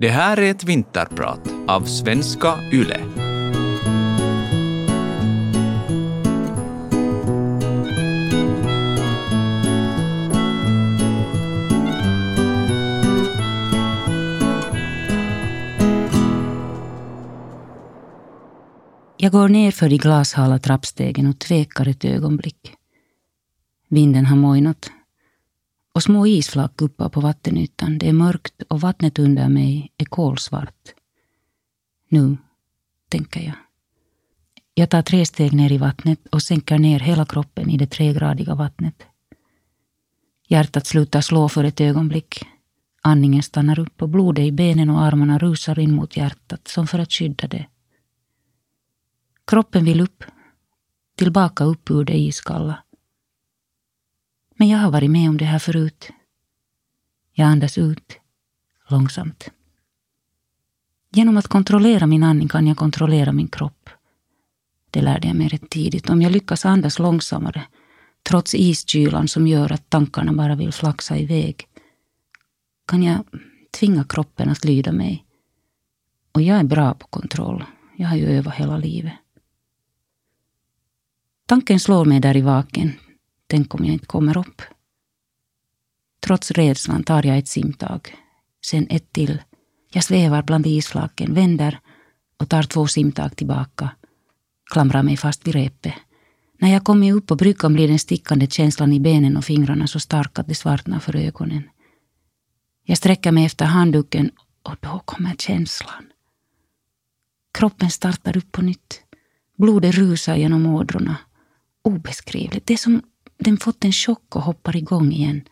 Det här är ett vinterprat av svenska YLE. Jag går ner för de glashala trappstegen och tvekar ett ögonblick. Vinden har mojnat och små isflak guppar på vattenytan. Det är mörkt och vattnet under mig är kolsvart. Nu, tänker jag. Jag tar tre steg ner i vattnet och sänker ner hela kroppen i det tregradiga vattnet. Hjärtat slutar slå för ett ögonblick. Andningen stannar upp och blodet i benen och armarna rusar in mot hjärtat som för att skydda det. Kroppen vill upp, tillbaka upp ur det iskalla. Men jag har varit med om det här förut. Jag andas ut, långsamt. Genom att kontrollera min andning kan jag kontrollera min kropp. Det lärde jag mig rätt tidigt. Om jag lyckas andas långsammare, trots iskylan som gör att tankarna bara vill flaxa iväg, kan jag tvinga kroppen att lyda mig. Och jag är bra på kontroll. Jag har ju övat hela livet. Tanken slår mig där i vaken. Tänk om jag inte kommer upp. Trots rädslan tar jag ett simtag. Sen ett till. Jag svävar bland isflaken, vänder och tar två simtag tillbaka. Klamrar mig fast vid repet. När jag kommer upp på bryggan blir den stickande känslan i benen och fingrarna så stark att det svartnar för ögonen. Jag sträcker mig efter handduken och då kommer känslan. Kroppen startar upp på nytt. Blodet rusar genom ådrorna obeskrivligt. Det är som den fått en chock och hoppar igång igen.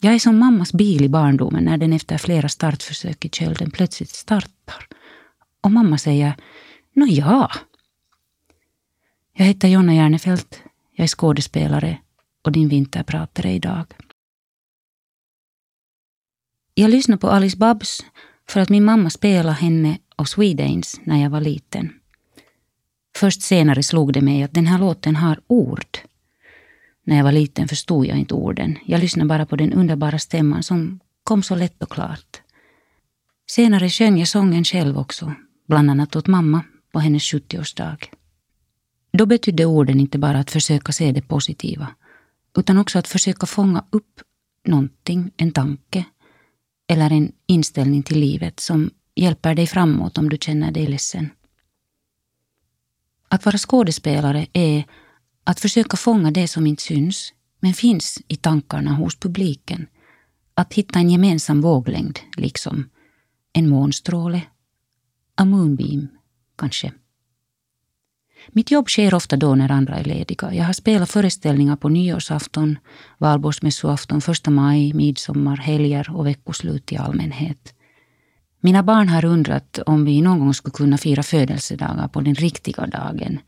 Jag är som mammas bil i barndomen när den efter flera startförsök i kölden plötsligt startar. Och mamma säger Nå ja. Jag heter Jonna Järnefelt. Jag är skådespelare och din vinterpratare idag. Jag lyssnade på Alice Babs för att min mamma spelade henne och Swedanes när jag var liten. Först senare slog det mig att den här låten har ord. När jag var liten förstod jag inte orden. Jag lyssnade bara på den underbara stämman som kom så lätt och klart. Senare sjöng jag sången själv också, bland annat åt mamma på hennes 70-årsdag. Då betydde orden inte bara att försöka se det positiva, utan också att försöka fånga upp någonting, en tanke eller en inställning till livet som hjälper dig framåt om du känner dig ledsen. Att vara skådespelare är att försöka fånga det som inte syns, men finns i tankarna hos publiken. Att hitta en gemensam våglängd, liksom en månstråle, a moonbeam, kanske. Mitt jobb sker ofta då när andra är lediga. Jag har spelat föreställningar på nyårsafton, valborgsmässoafton, första maj, midsommar, helger och veckoslut i allmänhet. Mina barn har undrat om vi någon gång skulle kunna fira födelsedagar på den riktiga dagen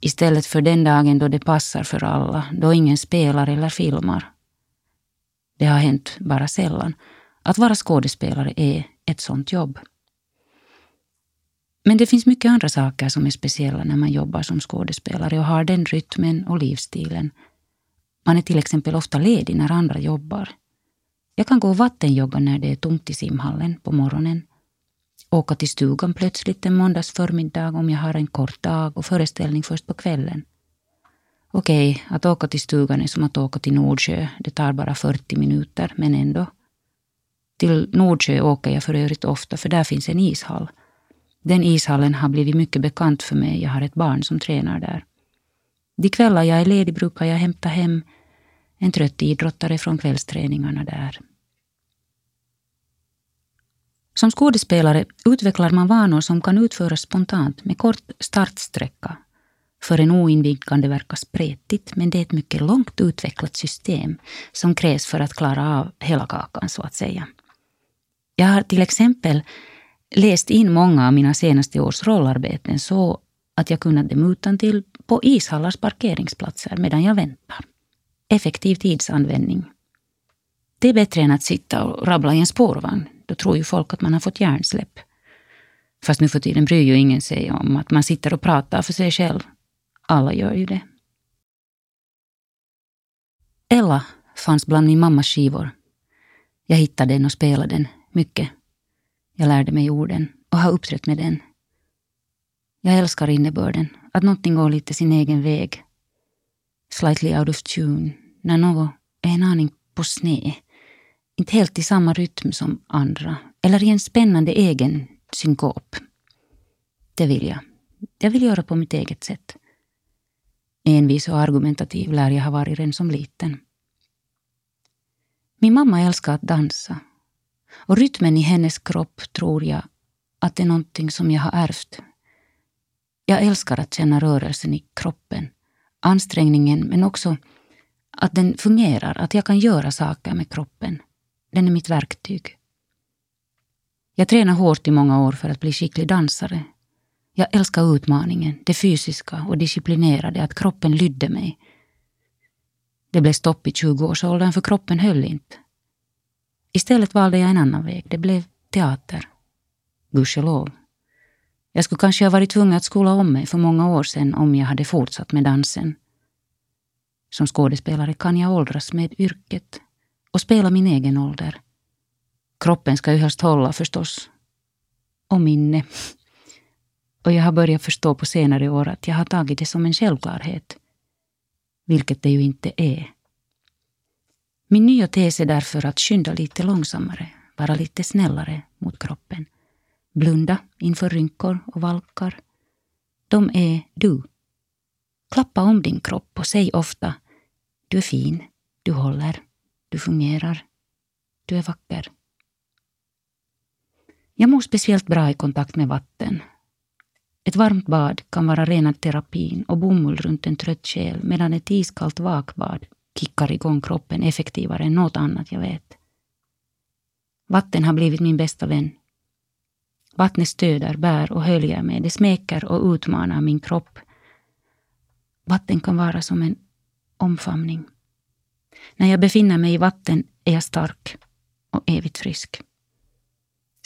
istället för den dagen då det passar för alla, då ingen spelar eller filmar. Det har hänt bara sällan. Att vara skådespelare är ett sånt jobb. Men det finns mycket andra saker som är speciella när man jobbar som skådespelare och har den rytmen och livsstilen. Man är till exempel ofta ledig när andra jobbar. Jag kan gå och vattenjogga när det är tomt i simhallen på morgonen åka till stugan plötsligt en måndags förmiddag om jag har en kort dag och föreställning först på kvällen. Okej, okay, att åka till stugan är som att åka till Nordsjö. Det tar bara 40 minuter, men ändå. Till Nordsjö åker jag för övrigt ofta, för där finns en ishall. Den ishallen har blivit mycket bekant för mig. Jag har ett barn som tränar där. De kvällar jag är ledig brukar jag hämta hem en trött idrottare från kvällsträningarna där. Som skådespelare utvecklar man vanor som kan utföras spontant med kort startsträcka. För en oinvigd kan det verka spretigt, men det är ett mycket långt utvecklat system som krävs för att klara av hela kakan, så att säga. Jag har till exempel läst in många av mina senaste års rollarbeten så att jag kunnat dem utan till på ishallars parkeringsplatser medan jag väntar. Effektiv tidsanvändning. Det är bättre än att sitta och rabbla i en spårvagn. Då tror ju folk att man har fått hjärnsläpp. Fast nu för tiden bryr ju ingen sig om att man sitter och pratar för sig själv. Alla gör ju det. Ella fanns bland min mammas skivor. Jag hittade den och spelade den mycket. Jag lärde mig orden och har uppträtt med den. Jag älskar innebörden, att någonting går lite sin egen väg. Slightly out of tune, när något är en aning på sned. Inte helt i samma rytm som andra, eller i en spännande egen synkop. Det vill jag. Jag vill göra på mitt eget sätt. Envis och argumentativ lär jag ha varit redan som liten. Min mamma älskar att dansa. Och rytmen i hennes kropp tror jag att det är någonting som jag har ärvt. Jag älskar att känna rörelsen i kroppen, ansträngningen men också att den fungerar, att jag kan göra saker med kroppen. Den är mitt verktyg. Jag tränade hårt i många år för att bli skicklig dansare. Jag älskar utmaningen, det fysiska och disciplinerade, att kroppen lydde mig. Det blev stopp i 20-årsåldern för kroppen höll inte. Istället valde jag en annan väg. Det blev teater. Gudskelov. Jag skulle kanske ha varit tvungen att skola om mig för många år sedan om jag hade fortsatt med dansen. Som skådespelare kan jag åldras med yrket och spela min egen ålder. Kroppen ska ju helst hålla förstås. Och minne. Och jag har börjat förstå på senare år att jag har tagit det som en självklarhet. Vilket det ju inte är. Min nya tes är därför att skynda lite långsammare, vara lite snällare mot kroppen. Blunda inför rynkor och valkar. De är du. Klappa om din kropp och säg ofta du är fin, du håller, du fungerar, du är vacker. Jag mår speciellt bra i kontakt med vatten. Ett varmt bad kan vara rena terapin och bomull runt en trött själ medan ett iskallt vakbad kickar igång kroppen effektivare än något annat jag vet. Vatten har blivit min bästa vän. Vattnet stöder, bär och höljer mig. Det smeker och utmanar min kropp. Vatten kan vara som en omfamning. När jag befinner mig i vatten är jag stark och evigt frisk.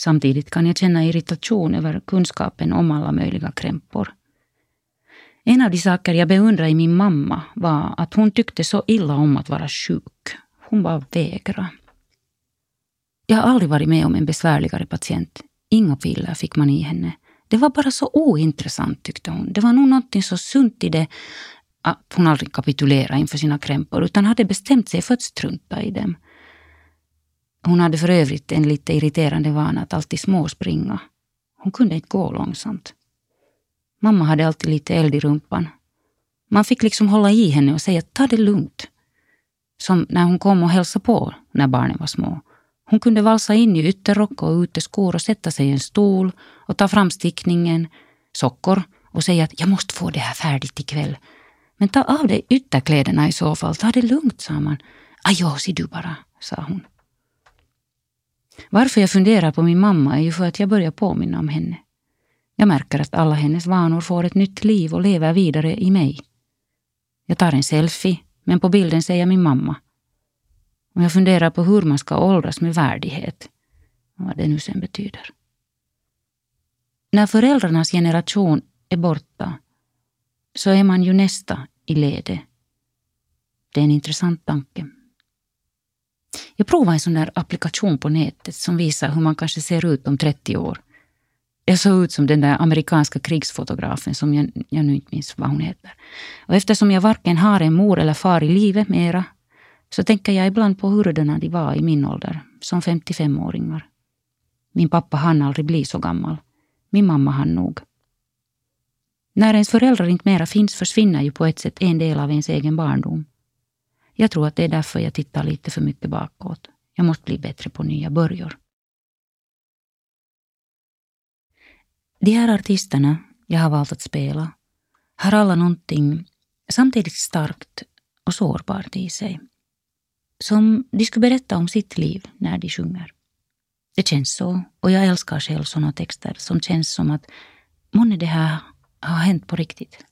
Samtidigt kan jag känna irritation över kunskapen om alla möjliga krämpor. En av de saker jag beundrade i min mamma var att hon tyckte så illa om att vara sjuk. Hon bara vägrade. Jag har aldrig varit med om en besvärligare patient. Inga piller fick man i henne. Det var bara så ointressant tyckte hon. Det var nog någonting så sunt i det att hon aldrig kapitulerade inför sina krämpor utan hade bestämt sig för att strunta i dem. Hon hade för övrigt en lite irriterande vana att alltid småspringa. Hon kunde inte gå långsamt. Mamma hade alltid lite eld i rumpan. Man fick liksom hålla i henne och säga ta det lugnt. Som när hon kom och hälsade på när barnen var små. Hon kunde valsa in i ytterrock och uteskor och sätta sig i en stol och ta fram stickningen, sockor och säga att jag måste få det här färdigt ikväll. Men ta av dig ytterkläderna i så fall, ta det lugnt, sa man. Ajå, se du bara, sa hon. Varför jag funderar på min mamma är ju för att jag börjar påminna om henne. Jag märker att alla hennes vanor får ett nytt liv och lever vidare i mig. Jag tar en selfie, men på bilden ser jag min mamma. Och jag funderar på hur man ska åldras med värdighet. Vad det nu sen betyder. När föräldrarnas generation är borta så är man ju nästa i ledet. Det är en intressant tanke. Jag provade en sån där applikation på nätet som visar hur man kanske ser ut om 30 år. Jag såg ut som den där amerikanska krigsfotografen som jag, jag nu inte minns vad hon heter. Och eftersom jag varken har en mor eller far i livet mera så tänker jag ibland på hurdana de var i min ålder, som 55-åringar. Min pappa hann aldrig bli så gammal. Min mamma hann nog. När ens föräldrar inte mera finns försvinner ju på ett sätt en del av ens egen barndom. Jag tror att det är därför jag tittar lite för mycket bakåt. Jag måste bli bättre på nya börjor. De här artisterna jag har valt att spela har alla någonting samtidigt starkt och sårbart i sig. Som de skulle berätta om sitt liv när de sjunger. Det känns så, och jag älskar själv sådana texter som känns som att månne det här har hänt på riktigt.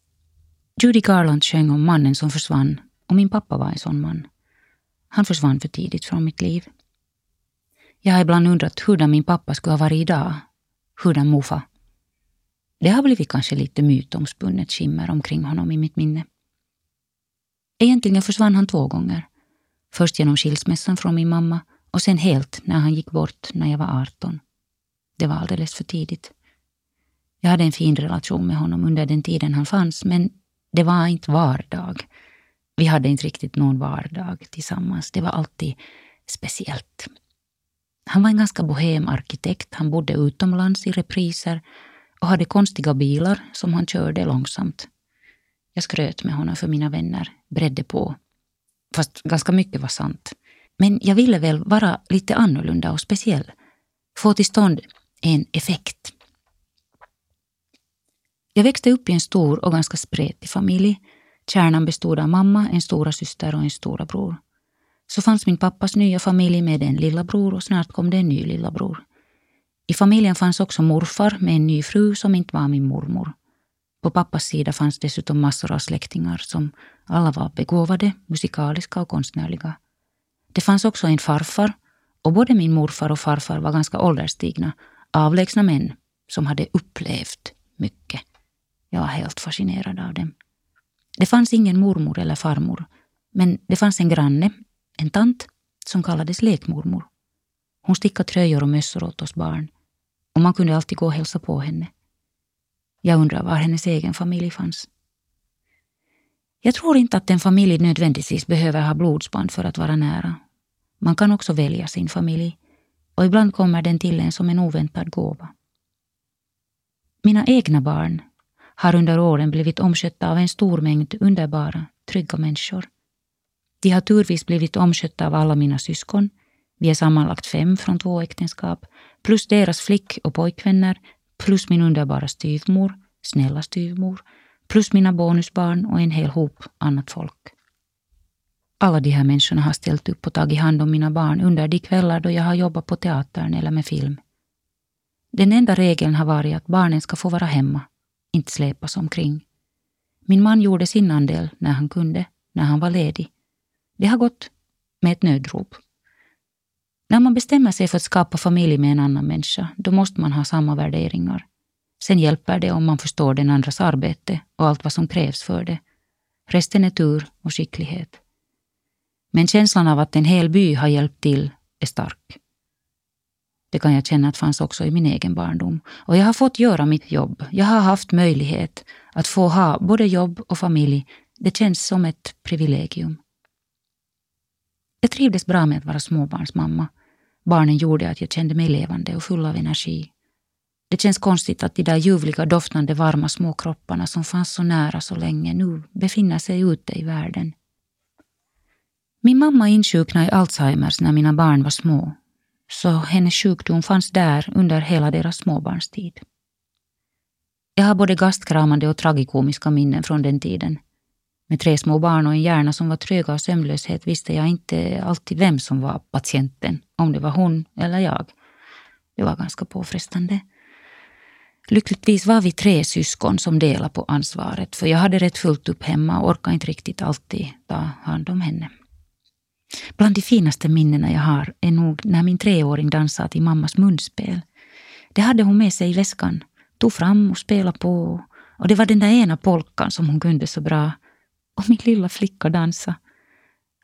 Judy Garland sjöng om mannen som försvann och min pappa var en sån man. Han försvann för tidigt från mitt liv. Jag har ibland undrat hurdan min pappa skulle ha varit idag. Hurdan morfar. Det har blivit kanske lite mytomspunnet skimmer omkring honom i mitt minne. Egentligen försvann han två gånger. Först genom skilsmässan från min mamma och sen helt när han gick bort när jag var 18. Det var alldeles för tidigt. Jag hade en fin relation med honom under den tiden han fanns, men det var inte vardag. Vi hade inte riktigt någon vardag tillsammans. Det var alltid speciellt. Han var en ganska bohem arkitekt. Han bodde utomlands i repriser och hade konstiga bilar som han körde långsamt. Jag skröt med honom för mina vänner, bredde på. Fast ganska mycket var sant. Men jag ville väl vara lite annorlunda och speciell. Få till stånd en effekt. Jag växte upp i en stor och ganska spretig familj. Kärnan bestod av mamma, en stora syster och en stora bror. Så fanns min pappas nya familj med en lillabror och snart kom det en ny lillabror. I familjen fanns också morfar med en ny fru som inte var min mormor. På pappas sida fanns dessutom massor av släktingar som alla var begåvade, musikaliska och konstnärliga. Det fanns också en farfar och både min morfar och farfar var ganska ålderstigna, avlägsna män som hade upplevt mycket. Jag var helt fascinerad av dem. Det fanns ingen mormor eller farmor, men det fanns en granne, en tant, som kallades lekmormor. Hon stickade tröjor och mössor åt oss barn och man kunde alltid gå och hälsa på henne. Jag undrar var hennes egen familj fanns. Jag tror inte att en familj nödvändigtvis behöver ha blodsband för att vara nära. Man kan också välja sin familj och ibland kommer den till en som en oväntad gåva. Mina egna barn har under åren blivit omskötta av en stor mängd underbara, trygga människor. De har turvis blivit omskötta av alla mina syskon. Vi är sammanlagt fem från två äktenskap, plus deras flick och pojkvänner, plus min underbara styvmor, snälla styvmor, plus mina bonusbarn och en hel hop annat folk. Alla de här människorna har ställt upp och tagit hand om mina barn under de kvällar då jag har jobbat på teatern eller med film. Den enda regeln har varit att barnen ska få vara hemma, inte släpas omkring. Min man gjorde sin andel när han kunde, när han var ledig. Det har gått med ett nödrop. När man bestämmer sig för att skapa familj med en annan människa, då måste man ha samma värderingar. Sen hjälper det om man förstår den andras arbete och allt vad som krävs för det. Resten är tur och skicklighet. Men känslan av att en hel by har hjälpt till är stark. Det kan jag känna att fanns också i min egen barndom. Och jag har fått göra mitt jobb. Jag har haft möjlighet att få ha både jobb och familj. Det känns som ett privilegium. Jag trivdes bra med att vara småbarnsmamma. Barnen gjorde att jag kände mig levande och full av energi. Det känns konstigt att de där ljuvliga, doftande, varma små kropparna som fanns så nära så länge nu befinner sig ute i världen. Min mamma insjuknade i Alzheimers när mina barn var små, så hennes sjukdom fanns där under hela deras småbarnstid. Jag har både gastkramande och tragikomiska minnen från den tiden. Med tre små barn och en hjärna som var trög av sömnlöshet visste jag inte alltid vem som var patienten, om det var hon eller jag. Det var ganska påfrestande. Lyckligtvis var vi tre syskon som delade på ansvaret, för jag hade rätt fullt upp hemma och orkade inte riktigt alltid ta hand om henne. Bland de finaste minnena jag har är nog när min treåring dansade till mammas munspel. Det hade hon med sig i väskan, tog fram och spelade på. Och det var den där ena polkan som hon kunde så bra. Och min lilla flicka dansade.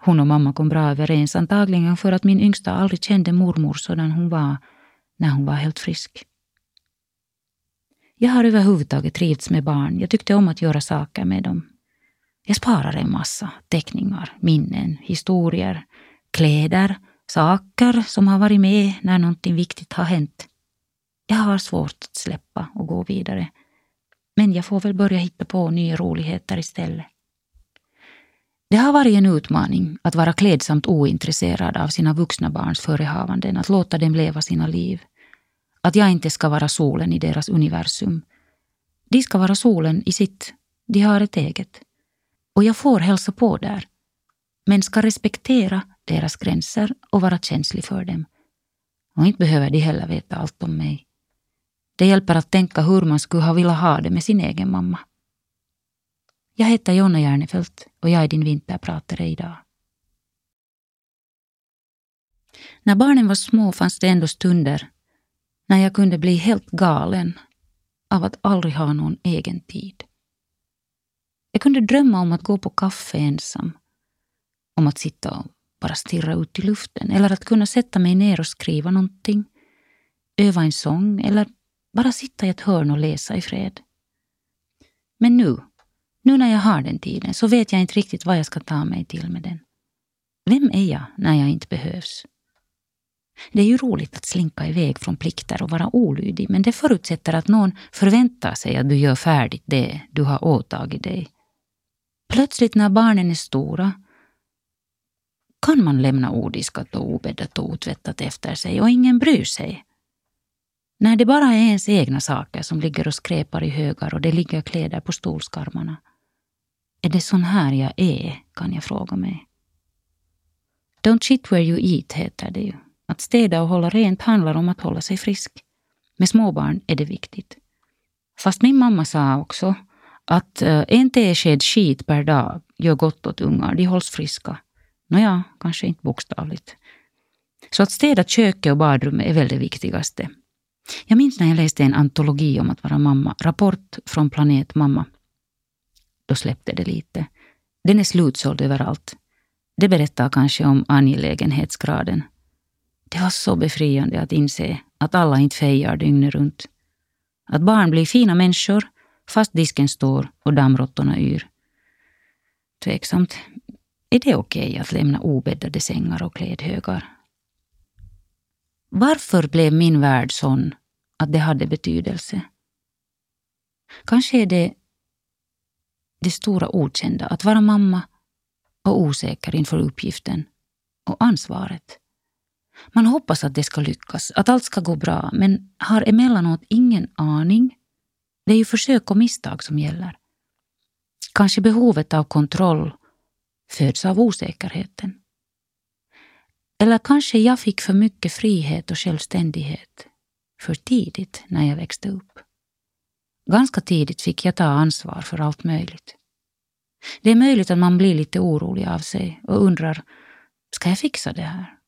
Hon och mamma kom bra överens, antagligen för att min yngsta aldrig kände mormor sådan hon var när hon var helt frisk. Jag har överhuvudtaget trivts med barn. Jag tyckte om att göra saker med dem. Jag sparar en massa teckningar, minnen, historier, kläder, saker som har varit med när någonting viktigt har hänt. Jag har svårt att släppa och gå vidare. Men jag får väl börja hitta på nya roligheter istället. Det har varit en utmaning att vara klädsamt ointresserad av sina vuxna barns förehavanden, att låta dem leva sina liv. Att jag inte ska vara solen i deras universum. De ska vara solen i sitt, de har ett eget. Och jag får hälsa på där, men ska respektera deras gränser och vara känslig för dem. Och inte behöver de heller veta allt om mig. Det hjälper att tänka hur man skulle ha velat ha det med sin egen mamma. Jag heter Jonna Järnefelt och jag är din vinterpratare idag. När barnen var små fanns det ändå stunder när jag kunde bli helt galen av att aldrig ha någon egen tid. Jag kunde drömma om att gå på kaffe ensam. Om att sitta och bara stirra ut i luften eller att kunna sätta mig ner och skriva någonting. öva en sång eller bara sitta i ett hörn och läsa i fred. Men nu, nu när jag har den tiden så vet jag inte riktigt vad jag ska ta mig till med den. Vem är jag när jag inte behövs? Det är ju roligt att slinka iväg från plikter och vara olydig, men det förutsätter att någon förväntar sig att du gör färdigt det du har åtagit dig. Plötsligt när barnen är stora kan man lämna odiskat och obäddat och otvättat efter sig och ingen bryr sig. När det bara är ens egna saker som ligger och skräpar i högar och det ligger kläder på stolskarmarna. Är det sån här jag är, kan jag fråga mig. Don't shit where you eat heter det ju. Att städa och hålla rent handlar om att hålla sig frisk. Med småbarn är det viktigt. Fast min mamma sa också att eh, en tesked skit per dag gör gott åt ungar, de hålls friska. Nåja, kanske inte bokstavligt. Så att städa köket och badrummet är väl det viktigaste. Jag minns när jag läste en antologi om att vara mamma, Rapport från planet mamma. Då släppte det lite. Den är slutsåld överallt. Det berättar kanske om angelägenhetsgraden. Det var så befriande att inse att alla inte fejar dygnet runt. Att barn blir fina människor fast disken står och dammråttorna yr. Tveksamt. Är det okej okay att lämna obäddade sängar och klädhögar? Varför blev min värld sån att det hade betydelse? Kanske är det det stora okända, att vara mamma och osäker inför uppgiften och ansvaret. Man hoppas att det ska lyckas, att allt ska gå bra, men har emellanåt ingen aning. Det är ju försök och misstag som gäller. Kanske behovet av kontroll föds av osäkerheten. Eller kanske jag fick för mycket frihet och självständighet för tidigt när jag växte upp. Ganska tidigt fick jag ta ansvar för allt möjligt. Det är möjligt att man blir lite orolig av sig och undrar, ska jag fixa det här?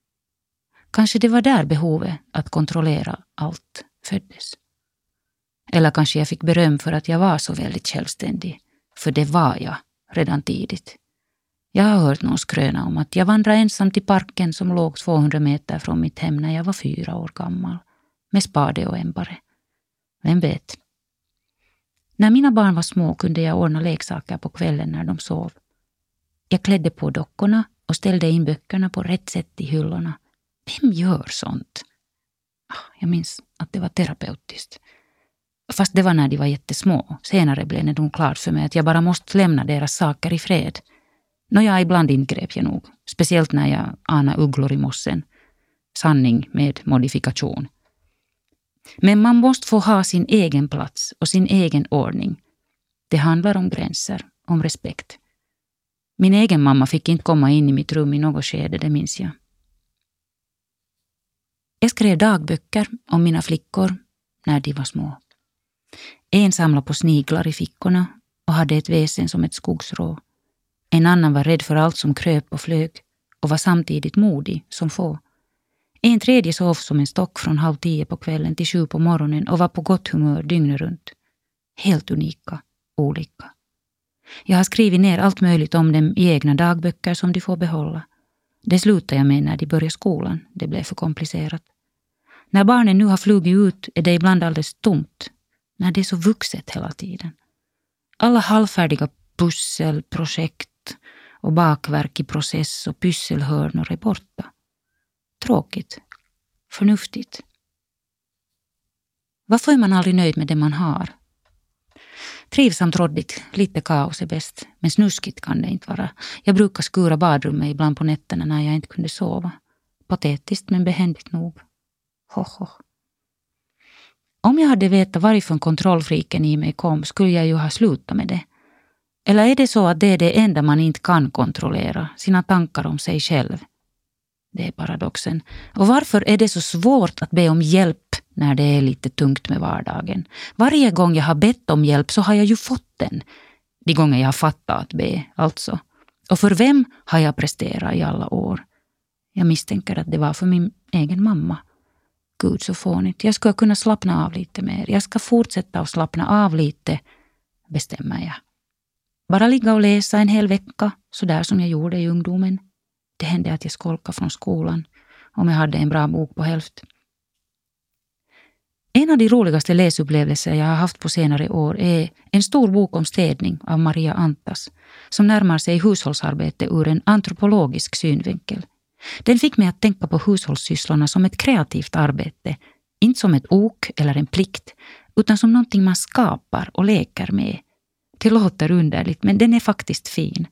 Kanske det var där behovet att kontrollera allt föddes. Eller kanske jag fick beröm för att jag var så väldigt självständig, för det var jag redan tidigt. Jag har hört någon skröna om att jag vandrade ensam till parken som låg 200 meter från mitt hem när jag var fyra år gammal, med spade och ämbare. Vem vet? När mina barn var små kunde jag ordna leksaker på kvällen när de sov. Jag klädde på dockorna och ställde in böckerna på rätt sätt i hyllorna. Vem gör sånt? Ah, jag minns att det var terapeutiskt. Fast det var när de var jättesmå. Senare blev det nog klart för mig att jag bara måste lämna deras saker i fred. Nåja, ibland ingrep jag nog. Speciellt när jag anade ugglor i mossen. Sanning med modifikation. Men man måste få ha sin egen plats och sin egen ordning. Det handlar om gränser, om respekt. Min egen mamma fick inte komma in i mitt rum i något skede, det minns jag. Jag skrev dagböcker om mina flickor när de var små. En samlade på sniglar i fickorna och hade ett väsen som ett skogsrå. En annan var rädd för allt som kröp och flög och var samtidigt modig som få. En tredje sov som en stock från halv tio på kvällen till sju på morgonen och var på gott humör dygnet runt. Helt unika, olika. Jag har skrivit ner allt möjligt om dem i egna dagböcker som de får behålla. Det slutade jag med när de började skolan. Det blev för komplicerat. När barnen nu har flugit ut är det ibland alldeles tomt. När det är så vuxet hela tiden. Alla halvfärdiga pussel, projekt och bakverk i process och pysselhörnor är borta. Tråkigt. Förnuftigt. Varför är man aldrig nöjd med det man har? Trivsamt råddigt, lite kaos är bäst, men snuskigt kan det inte vara. Jag brukar skura badrummet ibland på nätterna när jag inte kunde sova. Patetiskt men behändigt nog. Ho, ho. Om jag hade vetat varifrån kontrollfriken i mig kom skulle jag ju ha slutat med det. Eller är det så att det är det enda man inte kan kontrollera, sina tankar om sig själv? Det är paradoxen. Och varför är det så svårt att be om hjälp när det är lite tungt med vardagen? Varje gång jag har bett om hjälp så har jag ju fått den. De gånger jag har fattat att be, alltså. Och för vem har jag presterat i alla år? Jag misstänker att det var för min egen mamma. Gud så fånigt. Jag skulle kunna slappna av lite mer. Jag ska fortsätta att slappna av lite, bestämmer jag. Bara ligga och läsa en hel vecka, så där som jag gjorde i ungdomen. Det hände att jag skolkade från skolan om jag hade en bra bok på hälft. En av de roligaste läsupplevelser jag har haft på senare år är en stor bok om städning av Maria Antas, som närmar sig hushållsarbete ur en antropologisk synvinkel. Den fick mig att tänka på hushållssysslorna som ett kreativt arbete, inte som ett ok eller en plikt, utan som någonting man skapar och leker med. Det låter underligt, men den är faktiskt fin.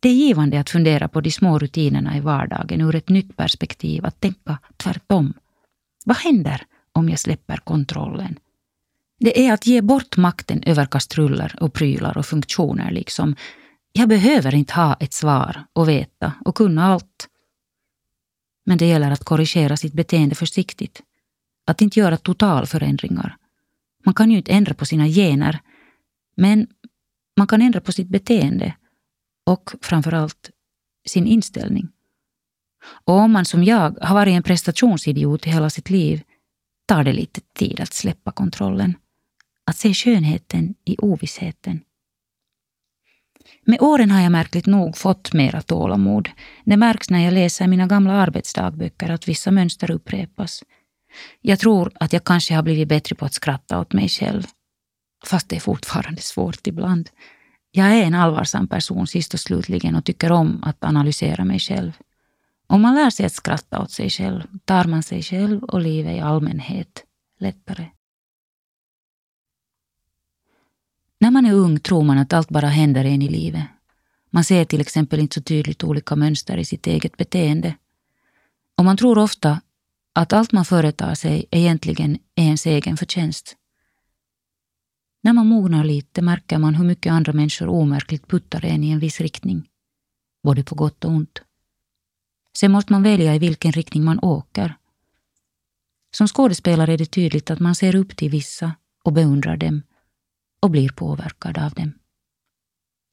Det är givande att fundera på de små rutinerna i vardagen ur ett nytt perspektiv, att tänka tvärtom. Vad händer om jag släpper kontrollen? Det är att ge bort makten över kastruller och prylar och funktioner. liksom. Jag behöver inte ha ett svar och veta och kunna allt. Men det gäller att korrigera sitt beteende försiktigt. Att inte göra totalförändringar. Man kan ju inte ändra på sina gener, men man kan ändra på sitt beteende och framförallt sin inställning. Och om man som jag har varit en prestationsidiot i hela sitt liv tar det lite tid att släppa kontrollen. Att se skönheten i ovissheten. Med åren har jag märkligt nog fått mera tålamod. Det märks när jag läser mina gamla arbetsdagböcker att vissa mönster upprepas. Jag tror att jag kanske har blivit bättre på att skratta åt mig själv. Fast det är fortfarande svårt ibland. Jag är en allvarsam person sist och slutligen och tycker om att analysera mig själv. Om man lär sig att skratta åt sig själv tar man sig själv och livet i allmänhet lättare. När man är ung tror man att allt bara händer en i livet. Man ser till exempel inte så tydligt olika mönster i sitt eget beteende. Och man tror ofta att allt man företar sig egentligen är ens egen förtjänst. När man mognar lite märker man hur mycket andra människor omärkligt puttar en i en viss riktning. Både på gott och ont. Sen måste man välja i vilken riktning man åker. Som skådespelare är det tydligt att man ser upp till vissa och beundrar dem och blir påverkad av dem.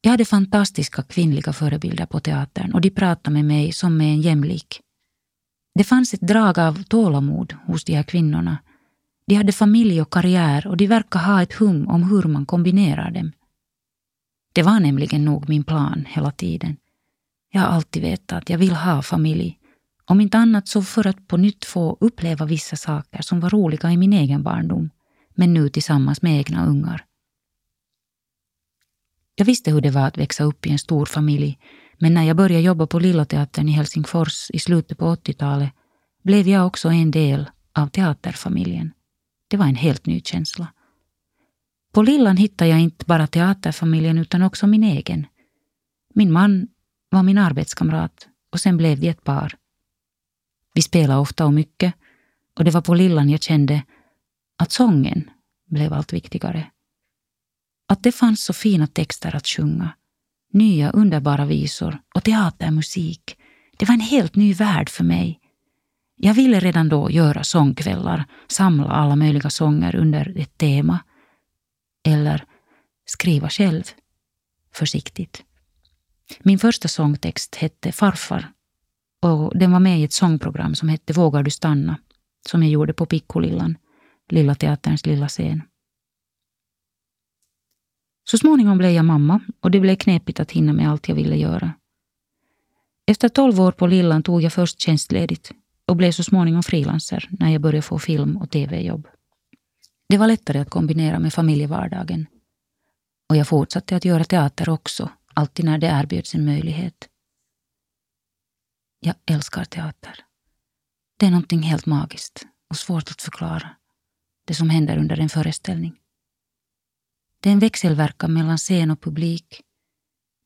Jag hade fantastiska kvinnliga förebilder på teatern och de pratade med mig som med en jämlik. Det fanns ett drag av tålamod hos de här kvinnorna. De hade familj och karriär och de verkade ha ett hum om hur man kombinerar dem. Det var nämligen nog min plan hela tiden. Jag har alltid vetat att jag vill ha familj. Om inte annat så för att på nytt få uppleva vissa saker som var roliga i min egen barndom, men nu tillsammans med egna ungar. Jag visste hur det var att växa upp i en stor familj, men när jag började jobba på Lilla Teatern i Helsingfors i slutet på 80-talet blev jag också en del av teaterfamiljen. Det var en helt ny känsla. På Lillan hittade jag inte bara teaterfamiljen utan också min egen. Min man var min arbetskamrat och sen blev vi ett par. Vi spelade ofta och mycket och det var på Lillan jag kände att sången blev allt viktigare. Att det fanns så fina texter att sjunga, nya underbara visor och teatermusik. Det var en helt ny värld för mig. Jag ville redan då göra sångkvällar, samla alla möjliga sånger under ett tema. Eller skriva själv, försiktigt. Min första sångtext hette Farfar och den var med i ett sångprogram som hette Vågar du stanna, som jag gjorde på Piccolillan, Lilla Teaterns lilla scen. Så småningom blev jag mamma och det blev knepigt att hinna med allt jag ville göra. Efter tolv år på Lillan tog jag först tjänstledigt och blev så småningom frilanser när jag började få film och tv-jobb. Det var lättare att kombinera med familjevardagen. Och jag fortsatte att göra teater också, alltid när det erbjöds en möjlighet. Jag älskar teater. Det är någonting helt magiskt och svårt att förklara. Det som händer under en föreställning. Det är en växelverkan mellan scen och publik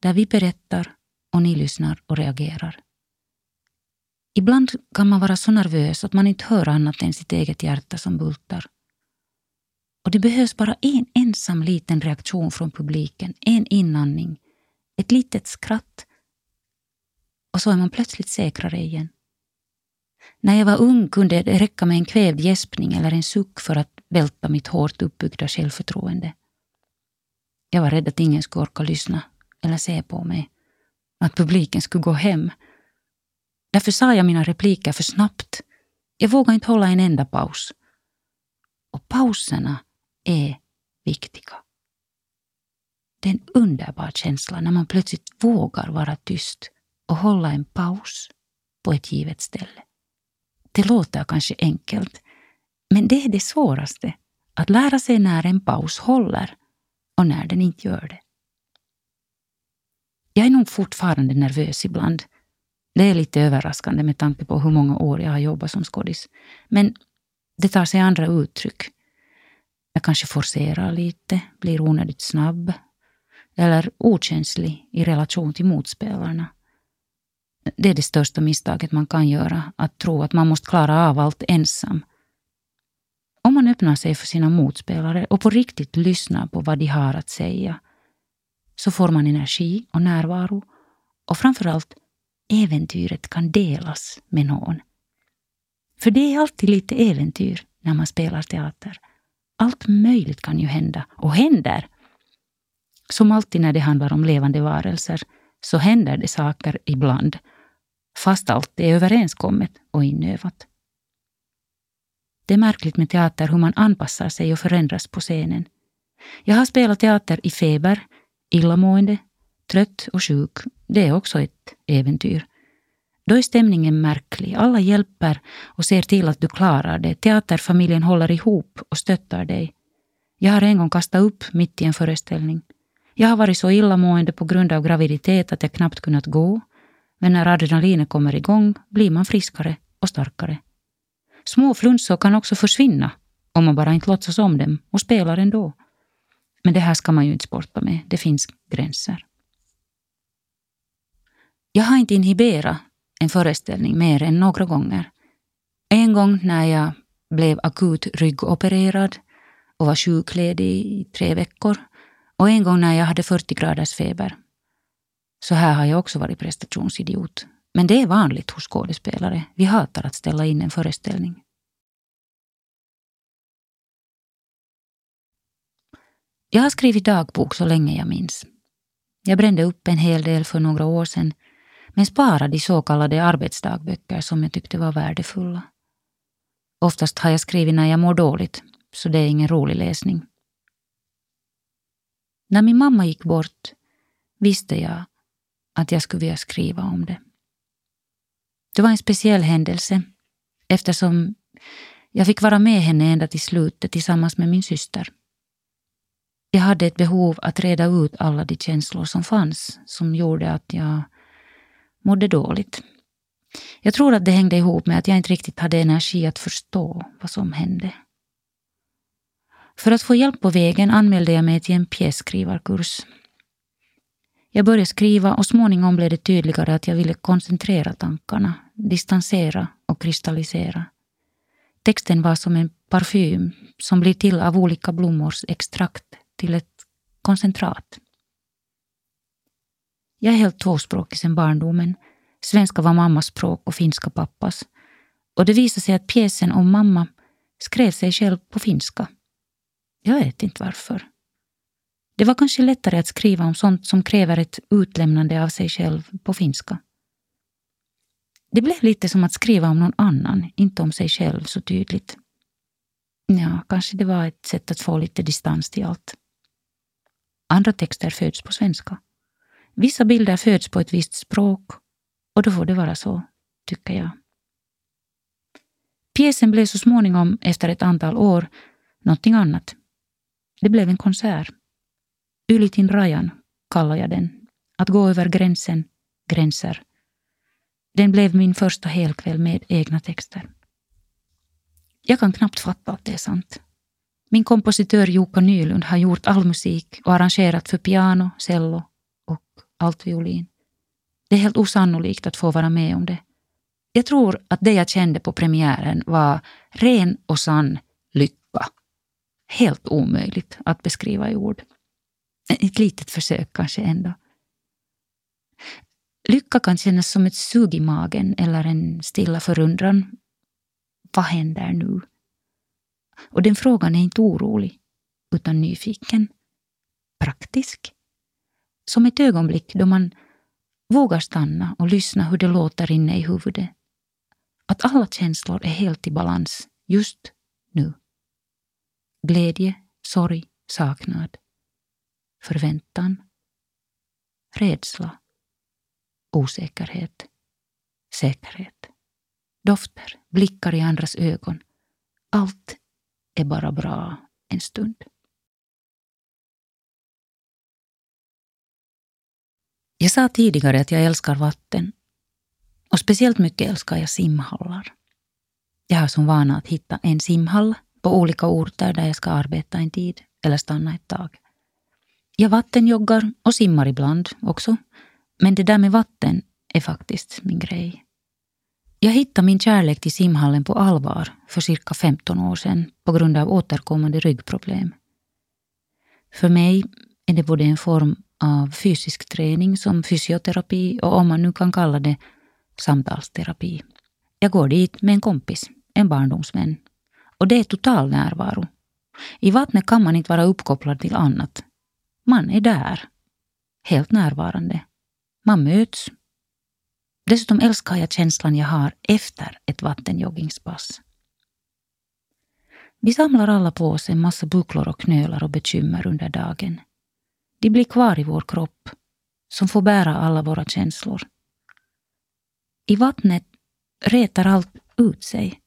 där vi berättar och ni lyssnar och reagerar. Ibland kan man vara så nervös att man inte hör annat än sitt eget hjärta som bultar. Och det behövs bara en ensam liten reaktion från publiken, en inandning, ett litet skratt och så är man plötsligt säkrare igen. När jag var ung kunde det räcka med en kvävd gäspning eller en suck för att välta mitt hårt uppbyggda självförtroende. Jag var rädd att ingen skulle orka lyssna eller se på mig. Att publiken skulle gå hem. Därför sa jag mina repliker för snabbt. Jag vågade inte hålla en enda paus. Och pauserna är viktiga. Det är en underbar känsla när man plötsligt vågar vara tyst och hålla en paus på ett givet ställe. Det låter kanske enkelt, Men det är det svåraste, att lära sig när en paus håller och när den inte gör det. Jag är nog fortfarande nervös ibland. Det är lite överraskande med tanke på hur många år jag har jobbat som skådis. Men det tar sig andra uttryck. Jag kanske forcerar lite, blir onödigt snabb eller okänslig i relation till motspelarna. Det är det största misstaget man kan göra, att tro att man måste klara av allt ensam. Man öppnar sig för sina motspelare och på riktigt lyssnar på vad de har att säga, så får man energi och närvaro och framförallt äventyret kan delas med någon. För det är alltid lite äventyr när man spelar teater. Allt möjligt kan ju hända, och händer. Som alltid när det handlar om levande varelser så händer det saker ibland, fast allt är överenskommet och inövat. Det är märkligt med teater hur man anpassar sig och förändras på scenen. Jag har spelat teater i feber, illamående, trött och sjuk. Det är också ett äventyr. Då är stämningen märklig. Alla hjälper och ser till att du klarar det. Teaterfamiljen håller ihop och stöttar dig. Jag har en gång kastat upp mitt i en föreställning. Jag har varit så illamående på grund av graviditet att jag knappt kunnat gå. Men när adrenalinet kommer igång blir man friskare och starkare. Små flunsor kan också försvinna om man bara inte låtsas om dem och spelar ändå. Men det här ska man ju inte sporta med. Det finns gränser. Jag har inte inhiberat en föreställning mer än några gånger. En gång när jag blev akut ryggopererad och var sjukledig i tre veckor och en gång när jag hade 40 graders feber. Så här har jag också varit prestationsidiot. Men det är vanligt hos skådespelare. Vi hatar att ställa in en föreställning. Jag har skrivit dagbok så länge jag minns. Jag brände upp en hel del för några år sedan men sparade i så kallade arbetsdagböcker som jag tyckte var värdefulla. Oftast har jag skrivit när jag mår dåligt, så det är ingen rolig läsning. När min mamma gick bort visste jag att jag skulle vilja skriva om det. Det var en speciell händelse eftersom jag fick vara med henne ända till slutet tillsammans med min syster. Jag hade ett behov att reda ut alla de känslor som fanns som gjorde att jag mådde dåligt. Jag tror att det hängde ihop med att jag inte riktigt hade energi att förstå vad som hände. För att få hjälp på vägen anmälde jag mig till en pjässkrivarkurs. Jag började skriva och småningom blev det tydligare att jag ville koncentrera tankarna, distansera och kristallisera. Texten var som en parfym som blir till av olika blommors extrakt till ett koncentrat. Jag är helt tvåspråkig sedan barndomen. Svenska var mammas språk och finska pappas. Och det visade sig att pjäsen om mamma skrev sig själv på finska. Jag vet inte varför. Det var kanske lättare att skriva om sånt som kräver ett utlämnande av sig själv på finska. Det blev lite som att skriva om någon annan, inte om sig själv så tydligt. Ja, kanske det var ett sätt att få lite distans till allt. Andra texter föds på svenska. Vissa bilder föds på ett visst språk och då får det vara så, tycker jag. Pjäsen blev så småningom, efter ett antal år, någonting annat. Det blev en konsert. Ylitin rajan kallar jag den. Att gå över gränsen, gränser. Den blev min första helkväll med egna texter. Jag kan knappt fatta att det är sant. Min kompositör Jukka Nylund har gjort all musik och arrangerat för piano, cello och altviolin. Det är helt osannolikt att få vara med om det. Jag tror att det jag kände på premiären var ren och sann lycka. Helt omöjligt att beskriva i ord. Ett litet försök kanske ändå. Lycka kan kännas som ett sug i magen eller en stilla förundran. Vad händer nu? Och den frågan är inte orolig, utan nyfiken. Praktisk. Som ett ögonblick då man vågar stanna och lyssna hur det låter inne i huvudet. Att alla känslor är helt i balans just nu. Glädje, sorg, saknad, förväntan, rädsla, osäkerhet, säkerhet, dofter, blickar i andras ögon. Allt är bara bra en stund. Jag sa tidigare att jag älskar vatten. Och speciellt mycket älskar jag simhallar. Jag har som vana att hitta en simhall på olika orter där jag ska arbeta en tid eller stanna ett tag. Jag vattenjoggar och simmar ibland också. Men det där med vatten är faktiskt min grej. Jag hittade min kärlek till simhallen på allvar för cirka 15 år sedan på grund av återkommande ryggproblem. För mig är det både en form av fysisk träning som fysioterapi och om man nu kan kalla det samtalsterapi. Jag går dit med en kompis, en barndomsvän. Och det är total närvaro. I vattnet kan man inte vara uppkopplad till annat. Man är där. Helt närvarande. Man möts. Dessutom älskar jag känslan jag har efter ett vattenjoggingspass. Vi samlar alla på oss en massa bucklor och knölar och bekymmer under dagen. De blir kvar i vår kropp, som får bära alla våra känslor. I vattnet retar allt ut sig.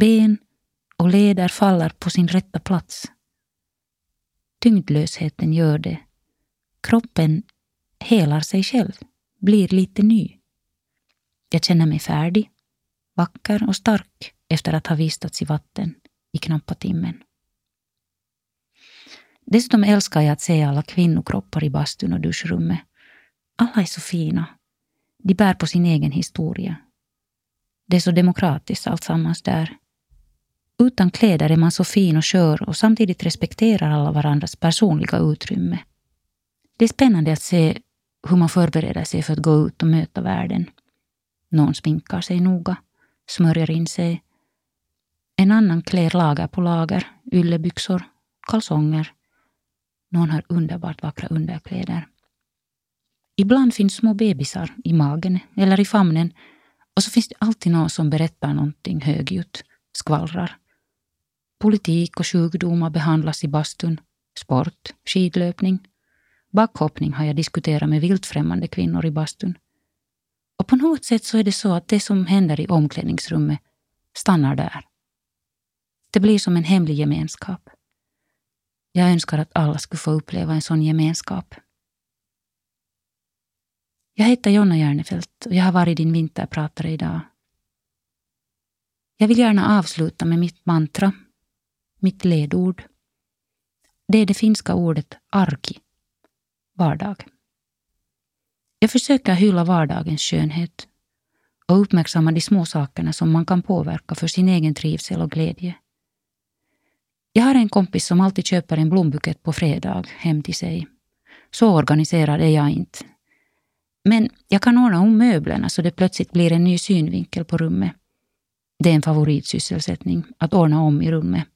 Ben och leder faller på sin rätta plats. Tyngdlösheten gör det. Kroppen helar sig själv, blir lite ny. Jag känner mig färdig, vacker och stark efter att ha vistats i vatten i knappa timmen. Dessutom älskar jag att se alla kvinnokroppar i bastun och duschrummet. Alla är så fina. De bär på sin egen historia. Det är så demokratiskt alltsammans där. Utan kläder är man så fin och skör och samtidigt respekterar alla varandras personliga utrymme. Det är spännande att se hur man förbereder sig för att gå ut och möta världen. Någon sminkar sig noga, smörjer in sig. En annan klär lager på lager, yllebyxor, kalsonger. Någon har underbart vackra underkläder. Ibland finns små bebisar i magen eller i famnen och så finns det alltid någon som berättar någonting högljutt, skvallrar. Politik och sjukdomar behandlas i bastun, sport, skidlöpning. Backhoppning har jag diskuterat med viltfrämmande kvinnor i bastun. Och på något sätt så är det så att det som händer i omklädningsrummet stannar där. Det blir som en hemlig gemenskap. Jag önskar att alla skulle få uppleva en sån gemenskap. Jag heter Jonna Järnefelt och jag har varit din vinterpratare idag. Jag vill gärna avsluta med mitt mantra, mitt ledord. Det är det finska ordet arki, vardag. Jag försöker hylla vardagens skönhet och uppmärksamma de små sakerna som man kan påverka för sin egen trivsel och glädje. Jag har en kompis som alltid köper en blombukett på fredag hem till sig. Så organiserad är jag inte. Men jag kan ordna om möblerna så det plötsligt blir en ny synvinkel på rummet. Det är en favoritsysselsättning, att ordna om i rummet.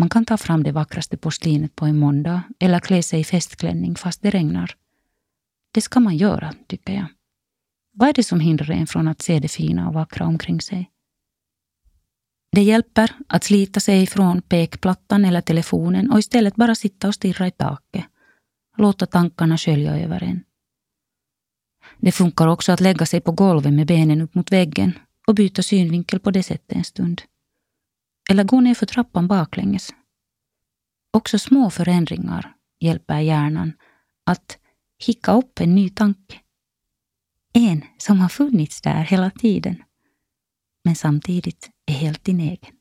Man kan ta fram det vackraste porslinet på en måndag eller klä sig i festklänning fast det regnar. Det ska man göra, tycker jag. Vad är det som hindrar en från att se det fina och vackra omkring sig? Det hjälper att slita sig från pekplattan eller telefonen och istället bara sitta och stirra i taket. Låta tankarna skölja över en. Det funkar också att lägga sig på golvet med benen upp mot väggen och byta synvinkel på det sättet en stund. Eller gå ner för trappan baklänges. Också små förändringar hjälper hjärnan att hicka upp en ny tanke. En som har funnits där hela tiden, men samtidigt är helt din egen.